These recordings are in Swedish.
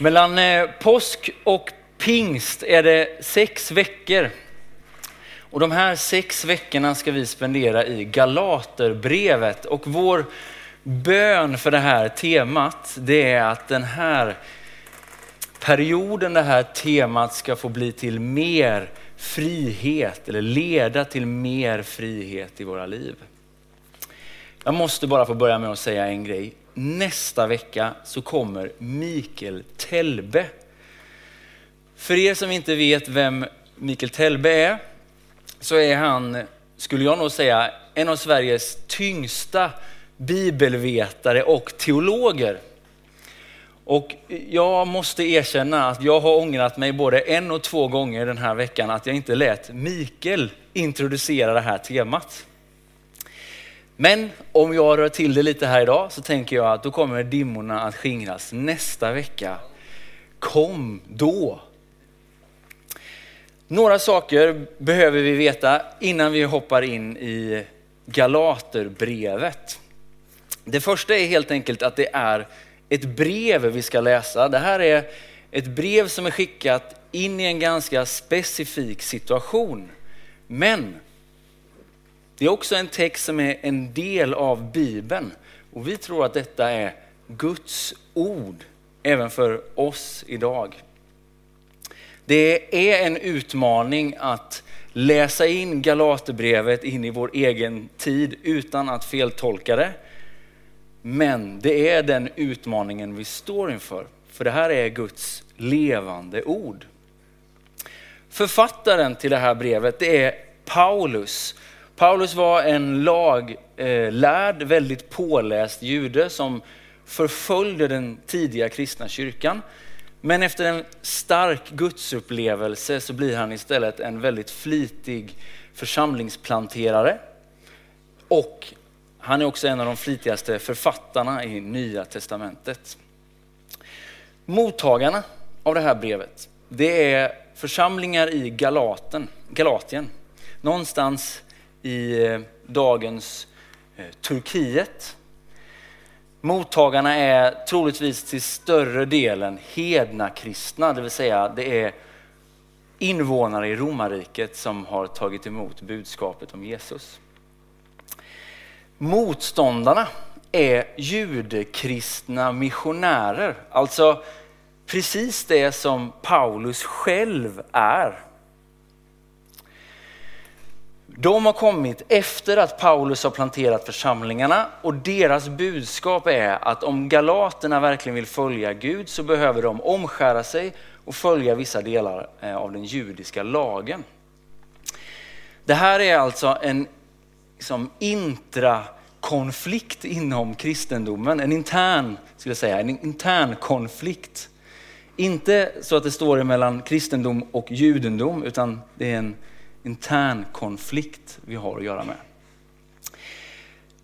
Mellan eh, påsk och pingst är det sex veckor. Och de här sex veckorna ska vi spendera i Galaterbrevet. Och vår bön för det här temat, det är att den här perioden, det här temat ska få bli till mer frihet eller leda till mer frihet i våra liv. Jag måste bara få börja med att säga en grej. Nästa vecka så kommer Mikael Telbe. För er som inte vet vem Mikael Telbe är, så är han, skulle jag nog säga, en av Sveriges tyngsta bibelvetare och teologer. Och jag måste erkänna att jag har ångrat mig både en och två gånger den här veckan att jag inte lät Mikael introducera det här temat. Men om jag rör till det lite här idag så tänker jag att då kommer dimmorna att skingras nästa vecka. Kom då! Några saker behöver vi veta innan vi hoppar in i Galaterbrevet. Det första är helt enkelt att det är ett brev vi ska läsa. Det här är ett brev som är skickat in i en ganska specifik situation. Men det är också en text som är en del av Bibeln och vi tror att detta är Guds ord även för oss idag. Det är en utmaning att läsa in Galaterbrevet in i vår egen tid utan att feltolka det. Men det är den utmaningen vi står inför, för det här är Guds levande ord. Författaren till det här brevet det är Paulus. Paulus var en laglärd, eh, väldigt påläst jude som förföljde den tidiga kristna kyrkan. Men efter en stark gudsupplevelse så blir han istället en väldigt flitig församlingsplanterare. Och han är också en av de flitigaste författarna i Nya Testamentet. Mottagarna av det här brevet, det är församlingar i Galaten, Galatien. Någonstans i eh, dagens eh, Turkiet. Mottagarna är troligtvis till större delen hedna kristna, det vill säga det är invånare i romarriket som har tagit emot budskapet om Jesus. Motståndarna är judekristna missionärer, alltså precis det som Paulus själv är. De har kommit efter att Paulus har planterat församlingarna och deras budskap är att om galaterna verkligen vill följa Gud så behöver de omskära sig och följa vissa delar eh, av den judiska lagen. Det här är alltså en liksom, intrakonflikt inom kristendomen, en intern, skulle jag säga, en intern konflikt. Inte så att det står mellan kristendom och judendom, utan det är en intern konflikt vi har att göra med.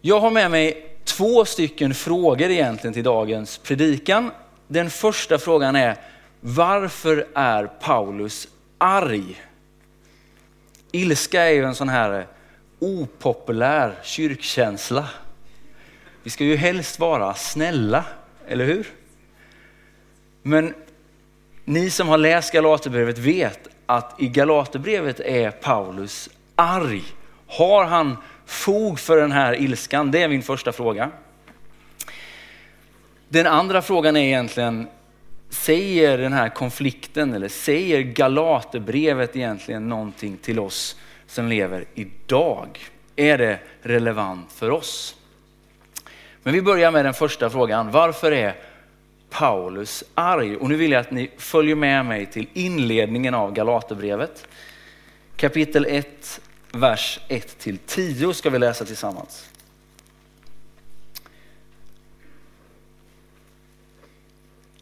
Jag har med mig två stycken frågor egentligen till dagens predikan. Den första frågan är, varför är Paulus arg? Ilska är ju en sån här opopulär kyrkkänsla. Vi ska ju helst vara snälla, eller hur? Men ni som har läst Galaterbrevet vet att i Galaterbrevet är Paulus arg. Har han fog för den här ilskan? Det är min första fråga. Den andra frågan är egentligen, säger den här konflikten eller säger Galaterbrevet egentligen någonting till oss som lever idag? Är det relevant för oss? Men vi börjar med den första frågan. Varför är Paulus arg. Och nu vill jag att ni följer med mig till inledningen av Galaterbrevet. Kapitel 1, vers 1-10 ska vi läsa tillsammans.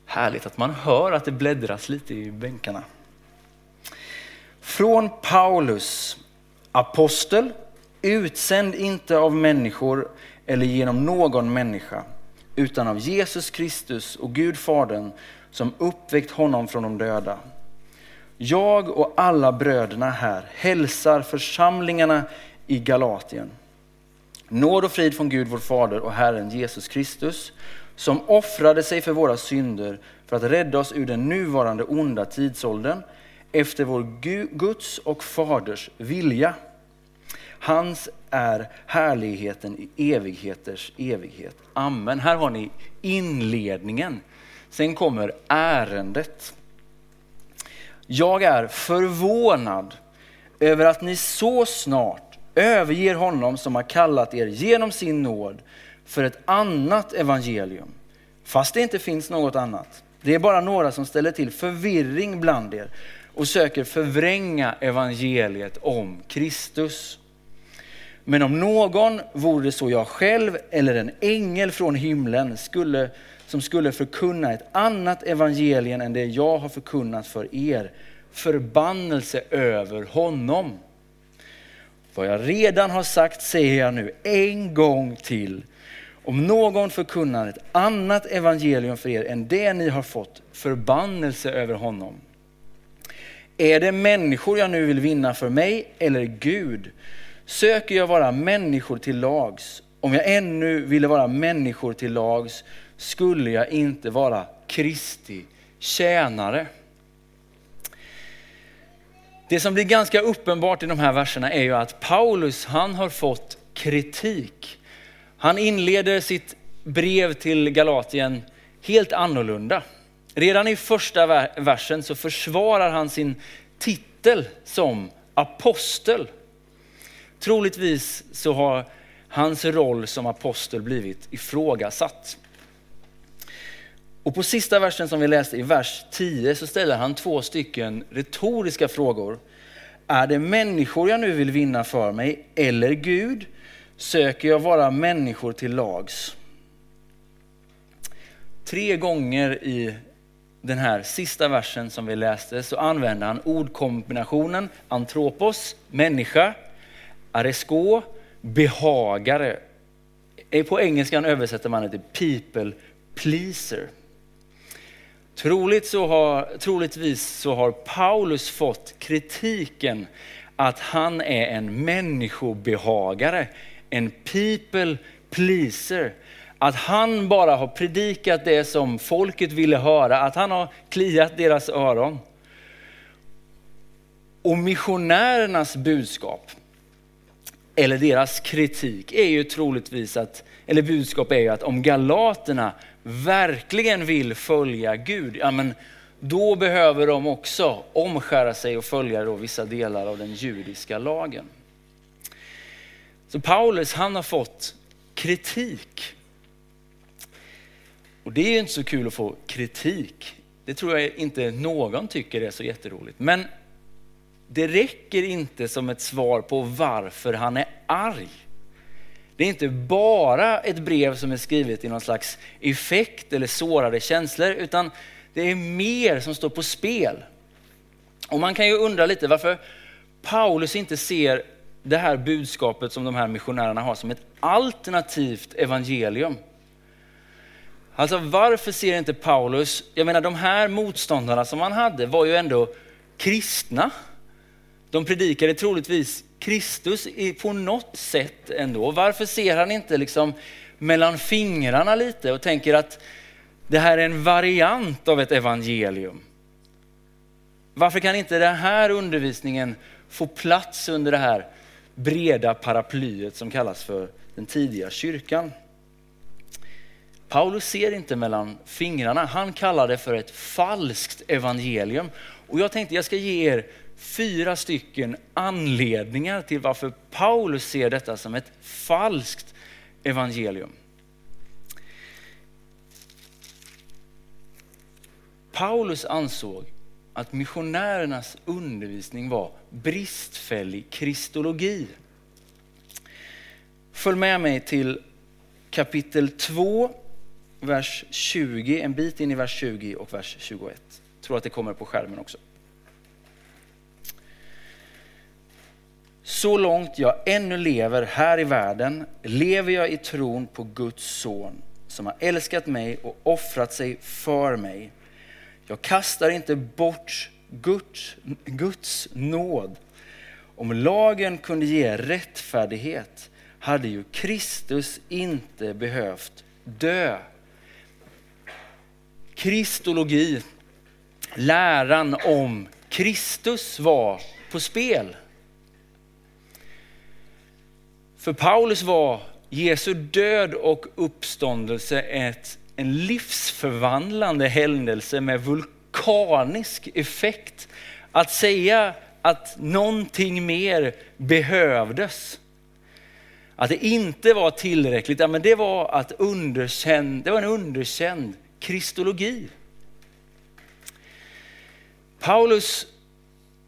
Härligt att man hör att det bläddras lite i bänkarna. Från Paulus, apostel, utsänd inte av människor eller genom någon människa utan av Jesus Kristus och Gud Fadern som uppväckt honom från de döda. Jag och alla bröderna här hälsar församlingarna i Galatien. Nåd och frid från Gud vår Fader och Herren Jesus Kristus som offrade sig för våra synder för att rädda oss ur den nuvarande onda tidsåldern efter vår Guds och Faders vilja. Hans är härligheten i evigheters evighet. Amen. Här har ni inledningen. Sen kommer ärendet. Jag är förvånad över att ni så snart överger honom som har kallat er genom sin nåd för ett annat evangelium. Fast det inte finns något annat. Det är bara några som ställer till förvirring bland er och söker förvränga evangeliet om Kristus. Men om någon, vore det så jag själv eller en ängel från himlen, skulle, som skulle förkunna ett annat evangelium än det jag har förkunnat för er, förbannelse över honom. Vad jag redan har sagt säger jag nu en gång till. Om någon förkunnar ett annat evangelium för er än det ni har fått, förbannelse över honom. Är det människor jag nu vill vinna för mig eller Gud? Söker jag vara människor till lags? Om jag ännu ville vara människor till lags skulle jag inte vara Kristi tjänare. Det som blir ganska uppenbart i de här verserna är ju att Paulus, han har fått kritik. Han inleder sitt brev till Galatien helt annorlunda. Redan i första versen så försvarar han sin titel som apostel. Troligtvis så har hans roll som apostel blivit ifrågasatt. Och på sista versen som vi läste i vers 10 så ställer han två stycken retoriska frågor. Är det människor jag nu vill vinna för mig eller Gud? Söker jag vara människor till lags? Tre gånger i den här sista versen som vi läste så använder han ordkombinationen antropos, människa, aresko, behagare. På engelskan översätter man det till people pleaser. Troligt så har, troligtvis så har Paulus fått kritiken att han är en människobehagare, en people pleaser. Att han bara har predikat det som folket ville höra, att han har kliat deras öron. Och missionärernas budskap, eller deras kritik, är ju troligtvis att, eller budskap är ju att om galaterna verkligen vill följa Gud, ja men då behöver de också omskära sig och följa då vissa delar av den judiska lagen. Så Paulus han har fått kritik. Och det är ju inte så kul att få kritik. Det tror jag inte någon tycker är så jätteroligt. Men det räcker inte som ett svar på varför han är arg. Det är inte bara ett brev som är skrivet i någon slags effekt eller sårade känslor, utan det är mer som står på spel. Och man kan ju undra lite varför Paulus inte ser det här budskapet som de här missionärerna har som ett alternativt evangelium. Alltså varför ser inte Paulus, jag menar de här motståndarna som han hade var ju ändå kristna. De predikade troligtvis Kristus på något sätt ändå. Varför ser han inte liksom mellan fingrarna lite och tänker att det här är en variant av ett evangelium? Varför kan inte den här undervisningen få plats under det här breda paraplyet som kallas för den tidiga kyrkan? Paulus ser inte mellan fingrarna. Han kallar det för ett falskt evangelium. Och jag tänkte jag ska ge er fyra stycken anledningar till varför Paulus ser detta som ett falskt evangelium. Paulus ansåg att missionärernas undervisning var bristfällig kristologi. Följ med mig till kapitel 2, vers 20, en bit in i vers 20 och vers 21. Jag tror att det kommer på skärmen också. Så långt jag ännu lever här i världen lever jag i tron på Guds son som har älskat mig och offrat sig för mig. Jag kastar inte bort Guds, Guds nåd. Om lagen kunde ge rättfärdighet hade ju Kristus inte behövt dö. kristologi, läran om Kristus var på spel. För Paulus var Jesu död och uppståndelse ett, en livsförvandlande händelse med vulkanisk effekt. Att säga att någonting mer behövdes, att det inte var tillräckligt, ja, men det var, att underkänd, det var en underkänd kristologi. Paulus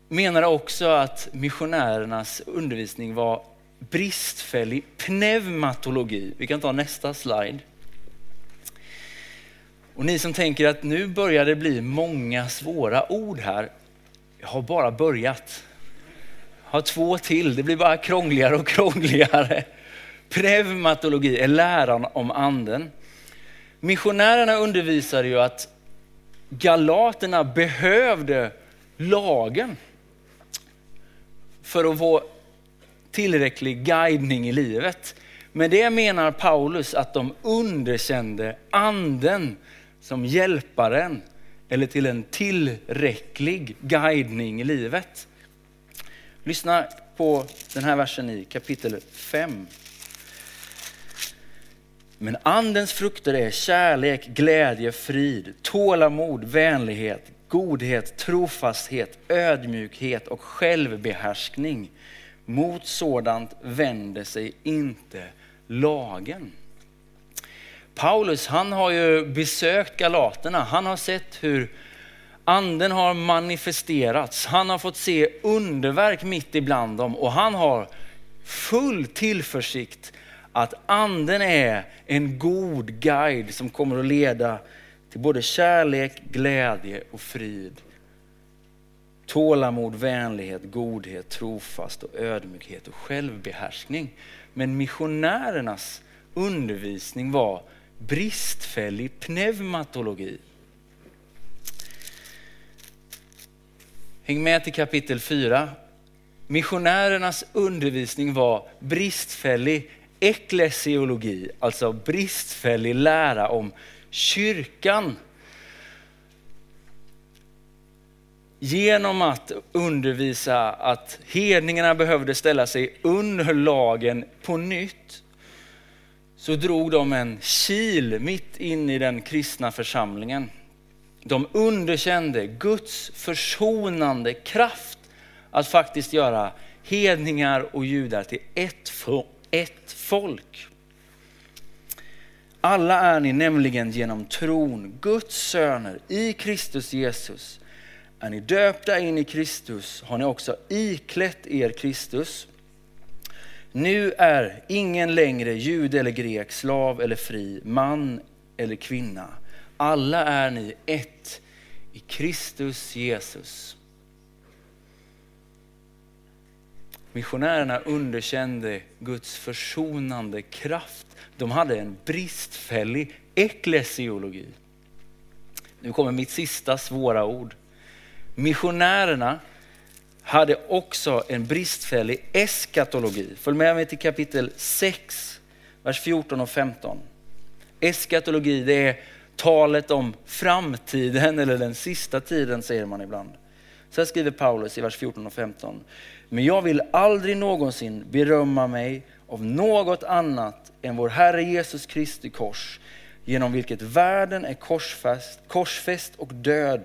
menade också att missionärernas undervisning var bristfällig pneumatologi. Vi kan ta nästa slide. Och ni som tänker att nu börjar det bli många svåra ord här. Jag har bara börjat. Jag har två till, det blir bara krångligare och krångligare. Pneumatologi är läran om anden. Missionärerna undervisade ju att galaterna behövde lagen för att få tillräcklig guidning i livet. Men det menar Paulus att de underkände anden som hjälparen eller till en tillräcklig guidning i livet. Lyssna på den här versen i kapitel 5. Men andens frukter är kärlek, glädje, frid, tålamod, vänlighet, godhet, trofasthet, ödmjukhet och självbehärskning. Mot sådant vänder sig inte lagen. Paulus han har ju besökt Galaterna. Han har sett hur anden har manifesterats. Han har fått se underverk mitt ibland dem och han har full tillförsikt att anden är en god guide som kommer att leda till både kärlek, glädje och frid. Tålamod, vänlighet, godhet, trofast och ödmjukhet och självbehärskning. Men missionärernas undervisning var bristfällig pneumatologi. Häng med till kapitel 4. Missionärernas undervisning var bristfällig eklesiologi, alltså bristfällig lära om kyrkan. Genom att undervisa att hedningarna behövde ställa sig under lagen på nytt så drog de en kil mitt in i den kristna församlingen. De underkände Guds försonande kraft att faktiskt göra hedningar och judar till ett, ett folk. Alla är ni nämligen genom tron Guds söner i Kristus Jesus. Är ni döpta in i Kristus har ni också iklätt er Kristus. Nu är ingen längre jude eller grek, slav eller fri, man eller kvinna. Alla är ni ett i Kristus Jesus. Missionärerna underkände Guds försonande kraft. De hade en bristfällig eklesiologi. Nu kommer mitt sista svåra ord. Missionärerna hade också en bristfällig eskatologi. Följ med mig till kapitel 6, vers 14 och 15. Eskatologi det är talet om framtiden eller den sista tiden säger man ibland. Så här skriver Paulus i vers 14 och 15. Men jag vill aldrig någonsin berömma mig av något annat än vår Herre Jesus Kristi kors, genom vilket världen är korsfäst, korsfäst och död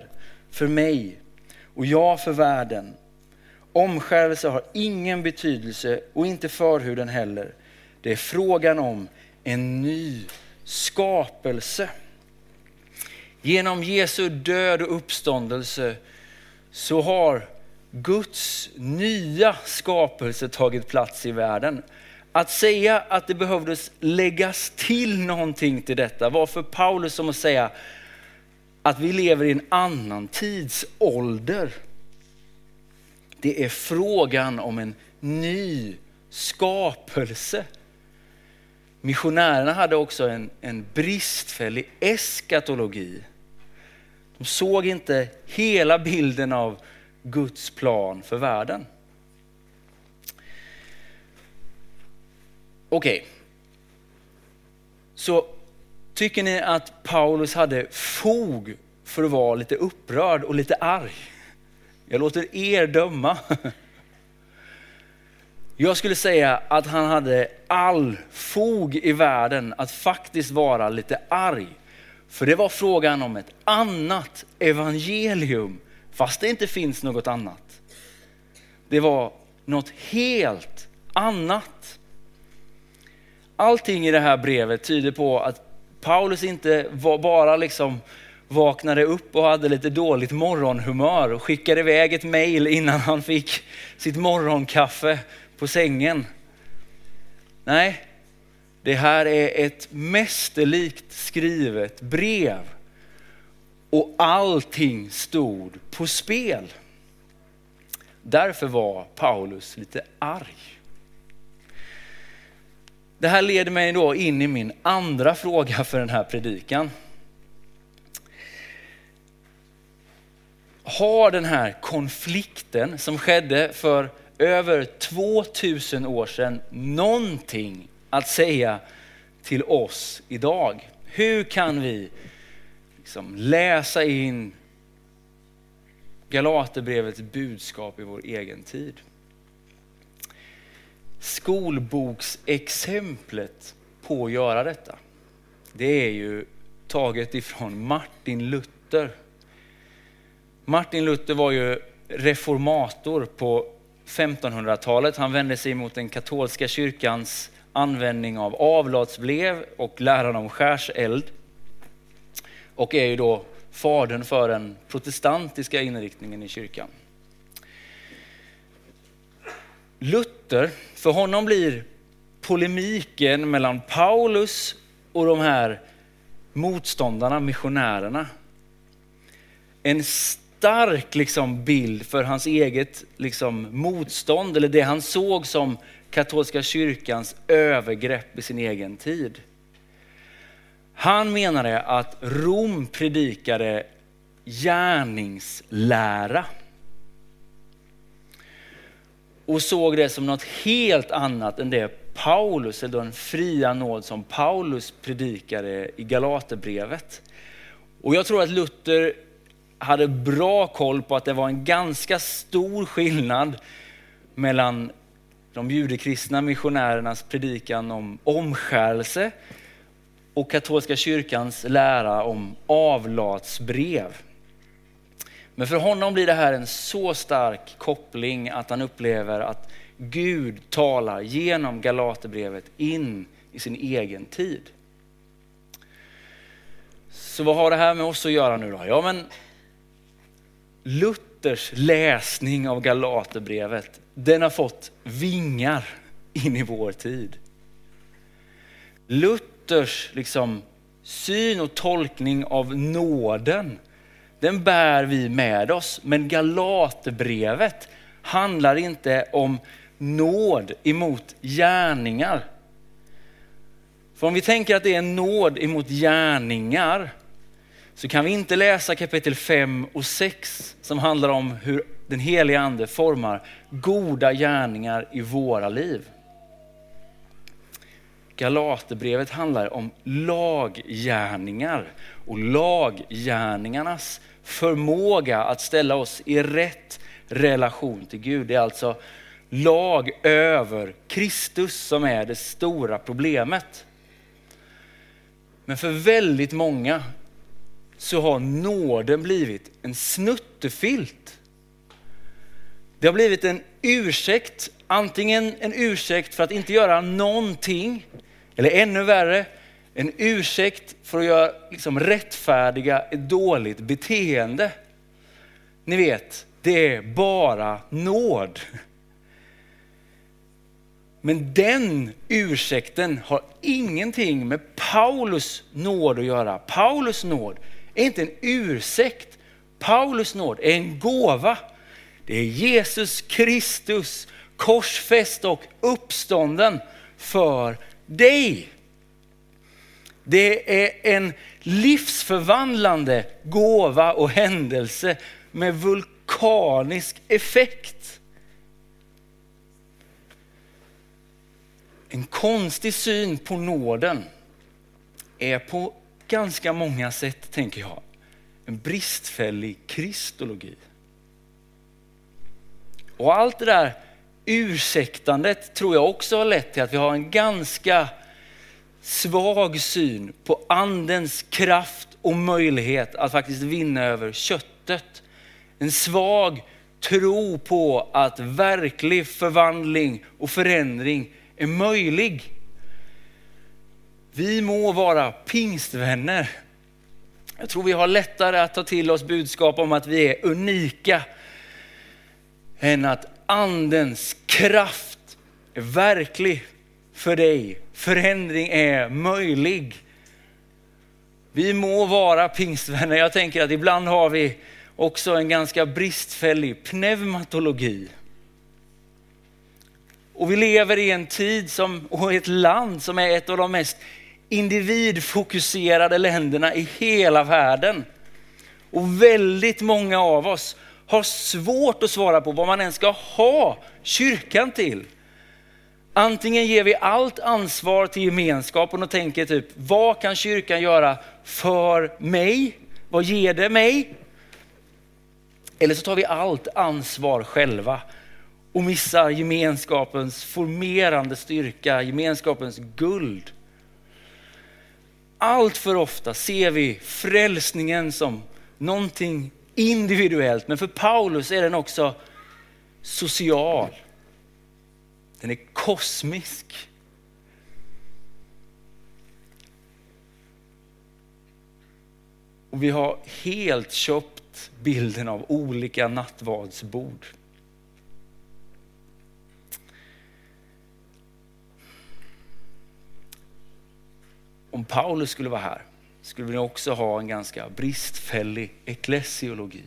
för mig och ja för världen. Omskärelse har ingen betydelse och inte förhuden heller. Det är frågan om en ny skapelse. Genom Jesu död och uppståndelse så har Guds nya skapelse tagit plats i världen. Att säga att det behövdes läggas till någonting till detta var för Paulus som att säga att vi lever i en annan tidsålder. Det är frågan om en ny skapelse. Missionärerna hade också en, en bristfällig eskatologi. De såg inte hela bilden av Guds plan för världen. Okej, okay. så Tycker ni att Paulus hade fog för att vara lite upprörd och lite arg? Jag låter er döma. Jag skulle säga att han hade all fog i världen att faktiskt vara lite arg. För det var frågan om ett annat evangelium, fast det inte finns något annat. Det var något helt annat. Allting i det här brevet tyder på att Paulus inte var bara liksom vaknade upp och hade lite dåligt morgonhumör och skickade iväg ett mejl innan han fick sitt morgonkaffe på sängen. Nej, det här är ett mästerlikt skrivet brev och allting stod på spel. Därför var Paulus lite arg. Det här leder mig då in i min andra fråga för den här predikan. Har den här konflikten som skedde för över 2000 år sedan någonting att säga till oss idag? Hur kan vi liksom läsa in Galaterbrevets budskap i vår egen tid? Skolboksexemplet på att göra detta, det är ju taget ifrån Martin Luther. Martin Luther var ju reformator på 1500-talet. Han vände sig mot den katolska kyrkans användning av avlatsblev och läran om skärseld. Och är ju då fadern för den protestantiska inriktningen i kyrkan. Luther, för honom blir polemiken mellan Paulus och de här motståndarna, missionärerna, en stark liksom bild för hans eget liksom motstånd, eller det han såg som katolska kyrkans övergrepp i sin egen tid. Han menade att Rom predikade gärningslära och såg det som något helt annat än det Paulus, eller den fria nåd som Paulus predikade i Galaterbrevet. Och jag tror att Luther hade bra koll på att det var en ganska stor skillnad mellan de judekristna missionärernas predikan om omskärelse och katolska kyrkans lära om avlatsbrev. Men för honom blir det här en så stark koppling att han upplever att Gud talar genom Galaterbrevet in i sin egen tid. Så vad har det här med oss att göra nu då? Ja, men Luthers läsning av Galaterbrevet, den har fått vingar in i vår tid. Luthers liksom, syn och tolkning av nåden, den bär vi med oss. Men Galaterbrevet handlar inte om nåd emot gärningar. För om vi tänker att det är nåd emot gärningar, så kan vi inte läsa kapitel 5 och 6 som handlar om hur den heliga ande formar goda gärningar i våra liv. Galaterbrevet handlar om laggärningar och laggärningarnas förmåga att ställa oss i rätt relation till Gud. Det är alltså lag över Kristus som är det stora problemet. Men för väldigt många så har nåden blivit en snuttefilt. Det har blivit en ursäkt, antingen en ursäkt för att inte göra någonting, eller ännu värre, en ursäkt för att göra, liksom, rättfärdiga ett dåligt beteende. Ni vet, det är bara nåd. Men den ursäkten har ingenting med Paulus nåd att göra. Paulus nåd är inte en ursäkt. Paulus nåd är en gåva. Det är Jesus Kristus korsfäst och uppstånden för dig. Det är en livsförvandlande gåva och händelse med vulkanisk effekt. En konstig syn på nåden är på ganska många sätt, tänker jag, en bristfällig kristologi. Och allt det där ursäktandet tror jag också har lett till att vi har en ganska svag syn på andens kraft och möjlighet att faktiskt vinna över köttet. En svag tro på att verklig förvandling och förändring är möjlig. Vi må vara pingstvänner. Jag tror vi har lättare att ta till oss budskap om att vi är unika än att andens kraft är verklig för dig. Förändring är möjlig. Vi må vara pingstvänner. Jag tänker att ibland har vi också en ganska bristfällig pneumatologi. Och vi lever i en tid som, och ett land som är ett av de mest individfokuserade länderna i hela världen. Och väldigt många av oss har svårt att svara på vad man ens ska ha kyrkan till. Antingen ger vi allt ansvar till gemenskapen och tänker typ, vad kan kyrkan göra för mig? Vad ger det mig? Eller så tar vi allt ansvar själva och missar gemenskapens formerande styrka, gemenskapens guld. Allt för ofta ser vi frälsningen som någonting individuellt, men för Paulus är den också social. Den är kosmisk. Och vi har helt köpt bilden av olika nattvardsbord. Om Paulus skulle vara här skulle vi också ha en ganska bristfällig eklesiologi.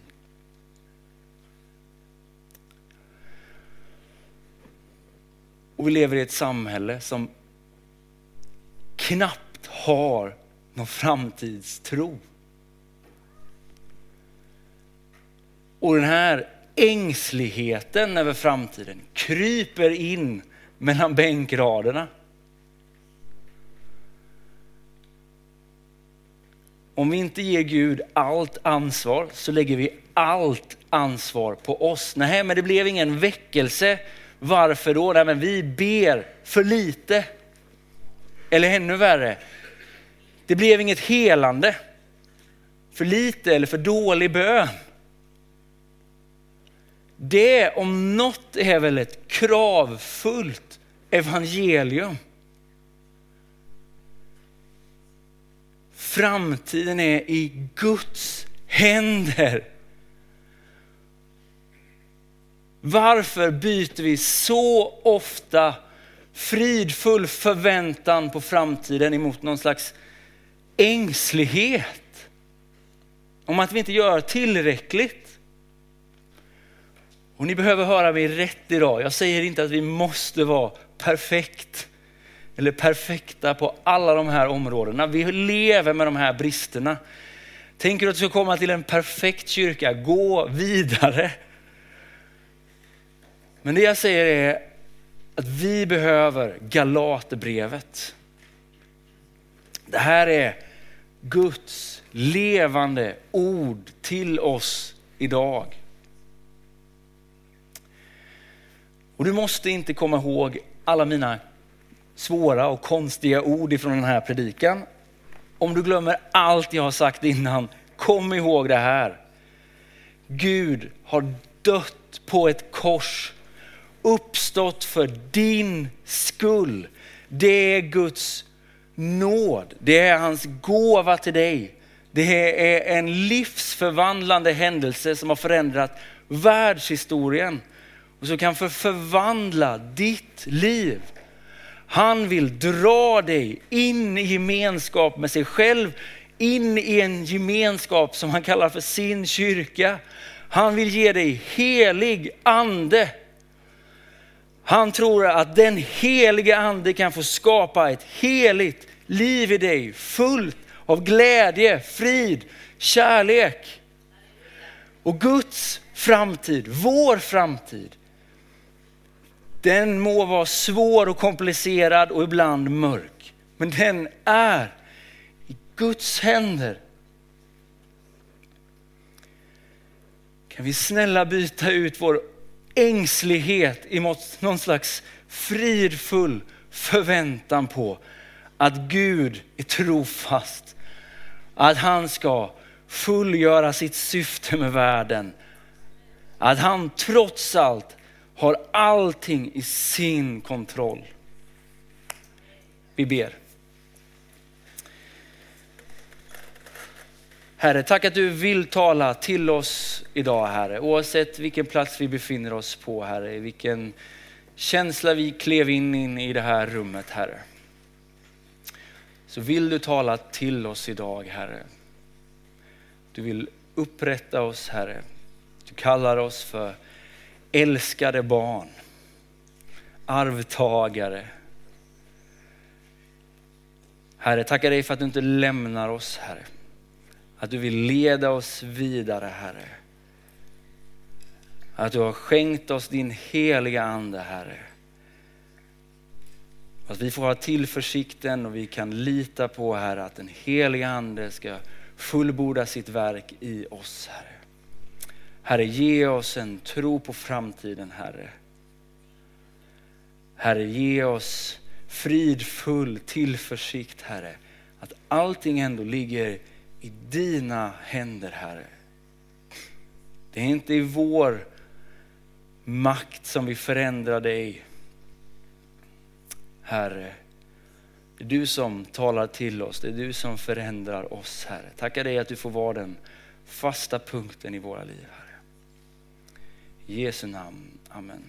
Och vi lever i ett samhälle som knappt har någon framtidstro. Och den här ängsligheten över framtiden kryper in mellan bänkraderna. Om vi inte ger Gud allt ansvar så lägger vi allt ansvar på oss. Nej, men det blev ingen väckelse. Varför då? Nej, men vi ber för lite. Eller ännu värre, det blev inget helande. För lite eller för dålig bön. Det om något är väl ett kravfullt evangelium. Framtiden är i Guds händer. Varför byter vi så ofta fridfull förväntan på framtiden emot någon slags ängslighet? Om att vi inte gör tillräckligt. Och ni behöver höra mig rätt idag. Jag säger inte att vi måste vara perfekt eller perfekta på alla de här områdena. Vi lever med de här bristerna. Tänker du att du ska komma till en perfekt kyrka, gå vidare. Men det jag säger är att vi behöver Galaterbrevet. Det här är Guds levande ord till oss idag. Och du måste inte komma ihåg alla mina svåra och konstiga ord ifrån den här predikan. Om du glömmer allt jag har sagt innan, kom ihåg det här. Gud har dött på ett kors, uppstått för din skull. Det är Guds nåd, det är hans gåva till dig. Det är en livsförvandlande händelse som har förändrat världshistorien och som kan förvandla ditt liv. Han vill dra dig in i gemenskap med sig själv, in i en gemenskap som han kallar för sin kyrka. Han vill ge dig helig ande. Han tror att den helige ande kan få skapa ett heligt liv i dig, fullt av glädje, frid, kärlek. Och Guds framtid, vår framtid, den må vara svår och komplicerad och ibland mörk. Men den är i Guds händer. Kan vi snälla byta ut vår ängslighet emot någon slags fridfull förväntan på att Gud är trofast. Att han ska fullgöra sitt syfte med världen. Att han trots allt har allting i sin kontroll. Vi ber. Herre, tack att du vill tala till oss idag Herre. Oavsett vilken plats vi befinner oss på Herre, vilken känsla vi klev in, i det här rummet Herre. Så vill du tala till oss idag Herre. Du vill upprätta oss Herre. Du kallar oss för älskade barn, arvtagare. Herre, tackar dig för att du inte lämnar oss Herre. Att du vill leda oss vidare Herre. Att du har skänkt oss din heliga ande Herre. Att vi får ha tillförsikten och vi kan lita på Herre att den heliga ande ska fullborda sitt verk i oss Herre. Herre ge oss en tro på framtiden Herre. Herre ge oss fridfull tillförsikt Herre. Att allting ändå ligger i dina händer Herre. Det är inte i vår makt som vi förändrar dig. Herre, det är du som talar till oss, det är du som förändrar oss Herre. Tackar dig att du får vara den fasta punkten i våra liv Herre. I Jesu namn, Amen.